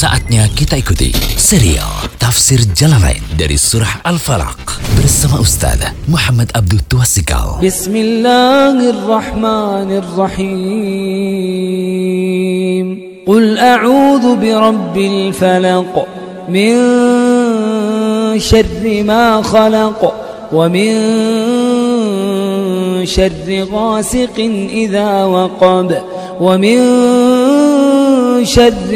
Saatnya kita ikuti serial Tafsir Jalalain dari Surah Al-Falaq bersama Ustaz Muhammad Abdul Tuasikal. بسم الله الرحمن الرحيم قل أعوذ برب الفلق من شر ما خلق ومن شر غاسق إذا وقب ومن شر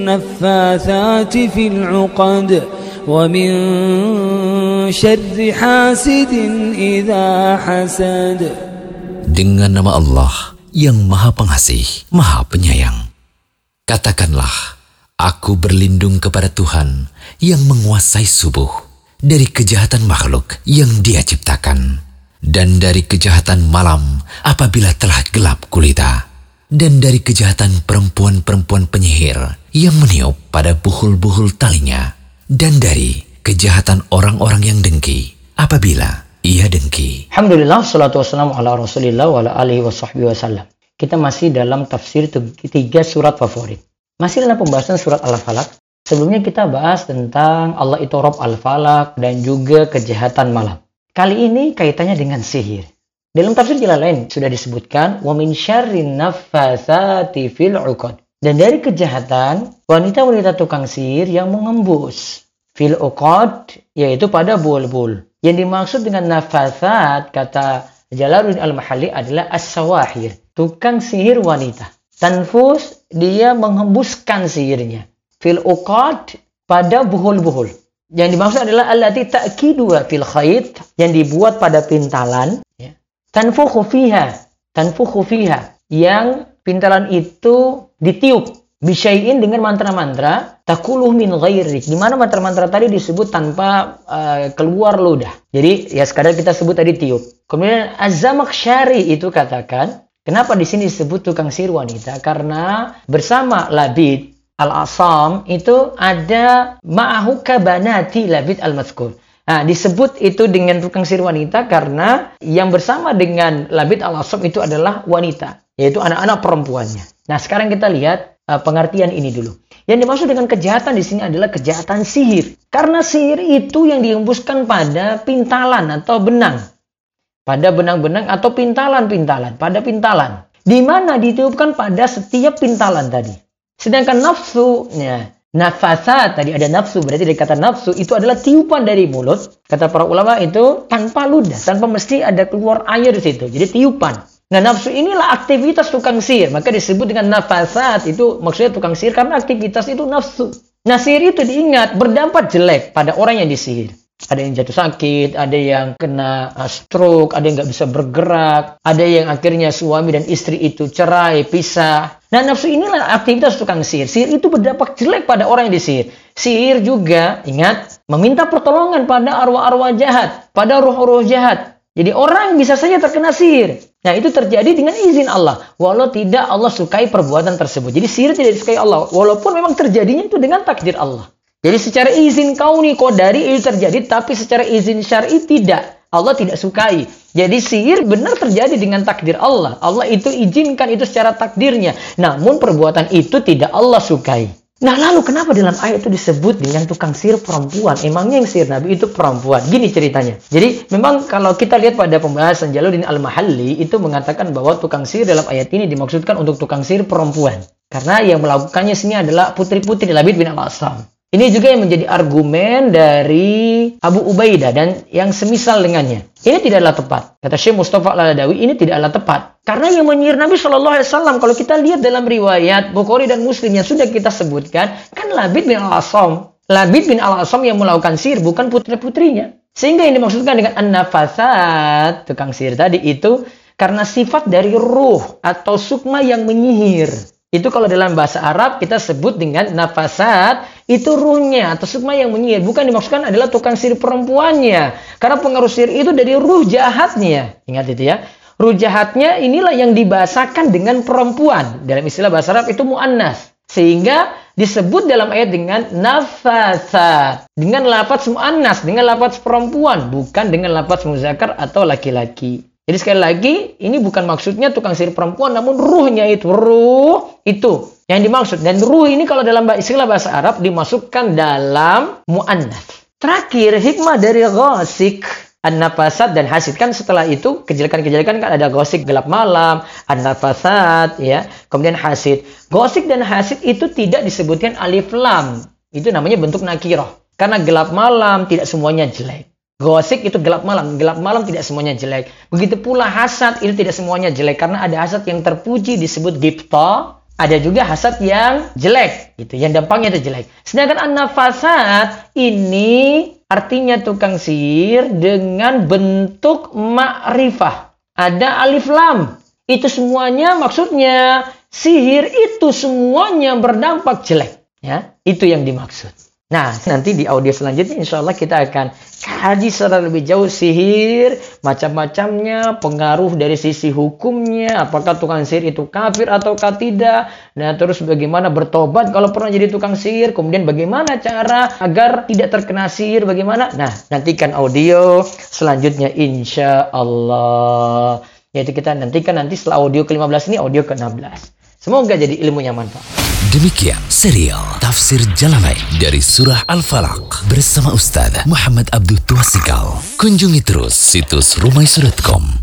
النفاثات في العقد ومن شر حاسد إذا حسد Dengan nama Allah yang Maha Pengasih, Maha Penyayang. Katakanlah, aku berlindung kepada Tuhan yang menguasai subuh dari kejahatan makhluk yang Dia ciptakan dan dari kejahatan malam apabila telah gelap gulita dan dari kejahatan perempuan-perempuan penyihir yang meniup pada buhul-buhul talinya dan dari kejahatan orang-orang yang dengki apabila ia dengki. Alhamdulillah, salatu wassalamu ala rasulillah wa ala alihi wa wasallam. Kita masih dalam tafsir tiga surat favorit. Masih dalam pembahasan surat Al-Falaq. Sebelumnya kita bahas tentang Allah itu Rob Al-Falaq dan juga kejahatan malam. Kali ini kaitannya dengan sihir. Dalam tafsir jalan lain sudah disebutkan wa min syarrin naffatsati fil 'uqad. Dan dari kejahatan wanita-wanita tukang sihir yang mengembus fil 'uqad yaitu pada bul-bul. Yang dimaksud dengan nafasat kata Jalaluddin Al-Mahalli adalah as-sawahir, tukang sihir wanita. Tanfus dia menghembuskan sihirnya. Fil uqad pada buhul-buhul. Yang dimaksud adalah allati ta'kidua fil khayt yang dibuat pada pintalan. Tanfukhu fiha, tanfukhu fiha yang pintalan itu ditiup Bisyai'in dengan mantra-mantra takuluh min ghairi. Di mana mantra-mantra tadi disebut tanpa uh, keluar ludah. Jadi ya sekadar kita sebut tadi tiup. Kemudian Az-Zamakhsyari itu katakan, kenapa di sini disebut tukang sihir wanita? Karena bersama Labid Al-Asam itu ada ma'ahu kabanati Labid Al-Mazkur. Nah, disebut itu dengan tukang sihir wanita karena yang bersama dengan Labid Al-Asam itu adalah wanita, yaitu anak-anak perempuannya. Nah, sekarang kita lihat uh, pengertian ini dulu. Yang dimaksud dengan kejahatan di sini adalah kejahatan sihir. Karena sihir itu yang dihembuskan pada pintalan atau benang. Pada benang-benang atau pintalan-pintalan, pada pintalan. Di mana ditiupkan pada setiap pintalan tadi. Sedangkan nafsu, ya, nafasat tadi ada nafsu, berarti dari kata nafsu itu adalah tiupan dari mulut. Kata para ulama itu tanpa ludah, tanpa mesti ada keluar air di situ. Jadi tiupan. Nah nafsu inilah aktivitas tukang sihir. Maka disebut dengan nafasat. Itu maksudnya tukang sihir karena aktivitas itu nafsu. Nah sihir itu diingat berdampak jelek pada orang yang disihir. Ada yang jatuh sakit, ada yang kena stroke, ada yang nggak bisa bergerak, ada yang akhirnya suami dan istri itu cerai, pisah. Nah nafsu inilah aktivitas tukang sihir. Sihir itu berdampak jelek pada orang yang disihir. Sihir juga, ingat, meminta pertolongan pada arwah-arwah jahat, pada roh-roh jahat. Jadi orang bisa saja terkena sihir. Nah itu terjadi dengan izin Allah. Walau tidak Allah sukai perbuatan tersebut. Jadi sihir tidak disukai Allah. Walaupun memang terjadinya itu dengan takdir Allah. Jadi secara izin kauni kodari itu terjadi. Tapi secara izin syar'i tidak. Allah tidak sukai. Jadi sihir benar terjadi dengan takdir Allah. Allah itu izinkan itu secara takdirnya. Namun perbuatan itu tidak Allah sukai. Nah lalu kenapa dalam ayat itu disebut dengan tukang sihir perempuan? Emangnya yang sihir Nabi itu perempuan? Gini ceritanya. Jadi memang kalau kita lihat pada pembahasan Jaluddin Al-Mahalli itu mengatakan bahwa tukang sihir dalam ayat ini dimaksudkan untuk tukang sihir perempuan. Karena yang melakukannya sini adalah putri-putri Labid bin Al-Asam. Ini juga yang menjadi argumen dari Abu Ubaidah dan yang semisal dengannya. Ini tidaklah tepat. Kata Syekh Mustafa Al-Adawi, ini tidaklah tepat. Karena yang menyihir Nabi Shallallahu Alaihi Wasallam, kalau kita lihat dalam riwayat Bukhari dan Muslim yang sudah kita sebutkan, kan Labid bin Al-Asam. Labid bin Al-Asam yang melakukan sihir, bukan putri-putrinya. Sehingga yang dimaksudkan dengan an-nafasat, tukang sihir tadi itu, karena sifat dari ruh atau sukma yang menyihir. Itu kalau dalam bahasa Arab kita sebut dengan nafasat, itu ruhnya atau sukma yang menyihir. Bukan dimaksudkan adalah tukang sihir perempuannya. Karena pengaruh sihir itu dari ruh jahatnya. Ingat itu ya. Ruh jahatnya inilah yang dibahasakan dengan perempuan. Dalam istilah bahasa Arab itu mu'annas. Sehingga disebut dalam ayat dengan nafasat. Dengan lafaz mu'annas, dengan lafaz perempuan. Bukan dengan lafaz muzakkar atau laki-laki. Jadi sekali lagi, ini bukan maksudnya tukang sihir perempuan, namun ruhnya itu, ruh itu yang dimaksud. Dan ruh ini kalau dalam istilah bahasa Arab dimasukkan dalam mu'annas. Terakhir, hikmah dari ghasik, an-nafasat dan hasid. Kan setelah itu, kejelekan-kejelekan kan ada gosik gelap malam, an-nafasat, ya. Kemudian hasid. Gosik dan hasid itu tidak disebutkan alif lam. Itu namanya bentuk nakiroh. Karena gelap malam tidak semuanya jelek. Gosik itu gelap malam. Gelap malam tidak semuanya jelek. Begitu pula hasad itu tidak semuanya jelek. Karena ada hasad yang terpuji disebut gipto. Ada juga hasad yang jelek. Gitu. Yang dampaknya itu jelek. Sedangkan an-nafasat ini artinya tukang sihir dengan bentuk ma'rifah. Ada alif lam. Itu semuanya maksudnya sihir itu semuanya berdampak jelek. Ya, itu yang dimaksud. Nah, nanti di audio selanjutnya insya Allah kita akan kaji secara lebih jauh sihir, macam-macamnya, pengaruh dari sisi hukumnya, apakah tukang sihir itu kafir ataukah tidak, nah terus bagaimana bertobat kalau pernah jadi tukang sihir, kemudian bagaimana cara agar tidak terkena sihir, bagaimana. Nah, nantikan audio selanjutnya insya Allah. Yaitu kita nantikan nanti setelah audio ke-15 ini audio ke-16. Semoga jadi ilmu yang manfaat. Demikian serial Tafsir Jalalain dari Surah Al-Falaq bersama Ustaz Muhammad Abdul Tuasikal. Kunjungi terus situs rumaisurah.com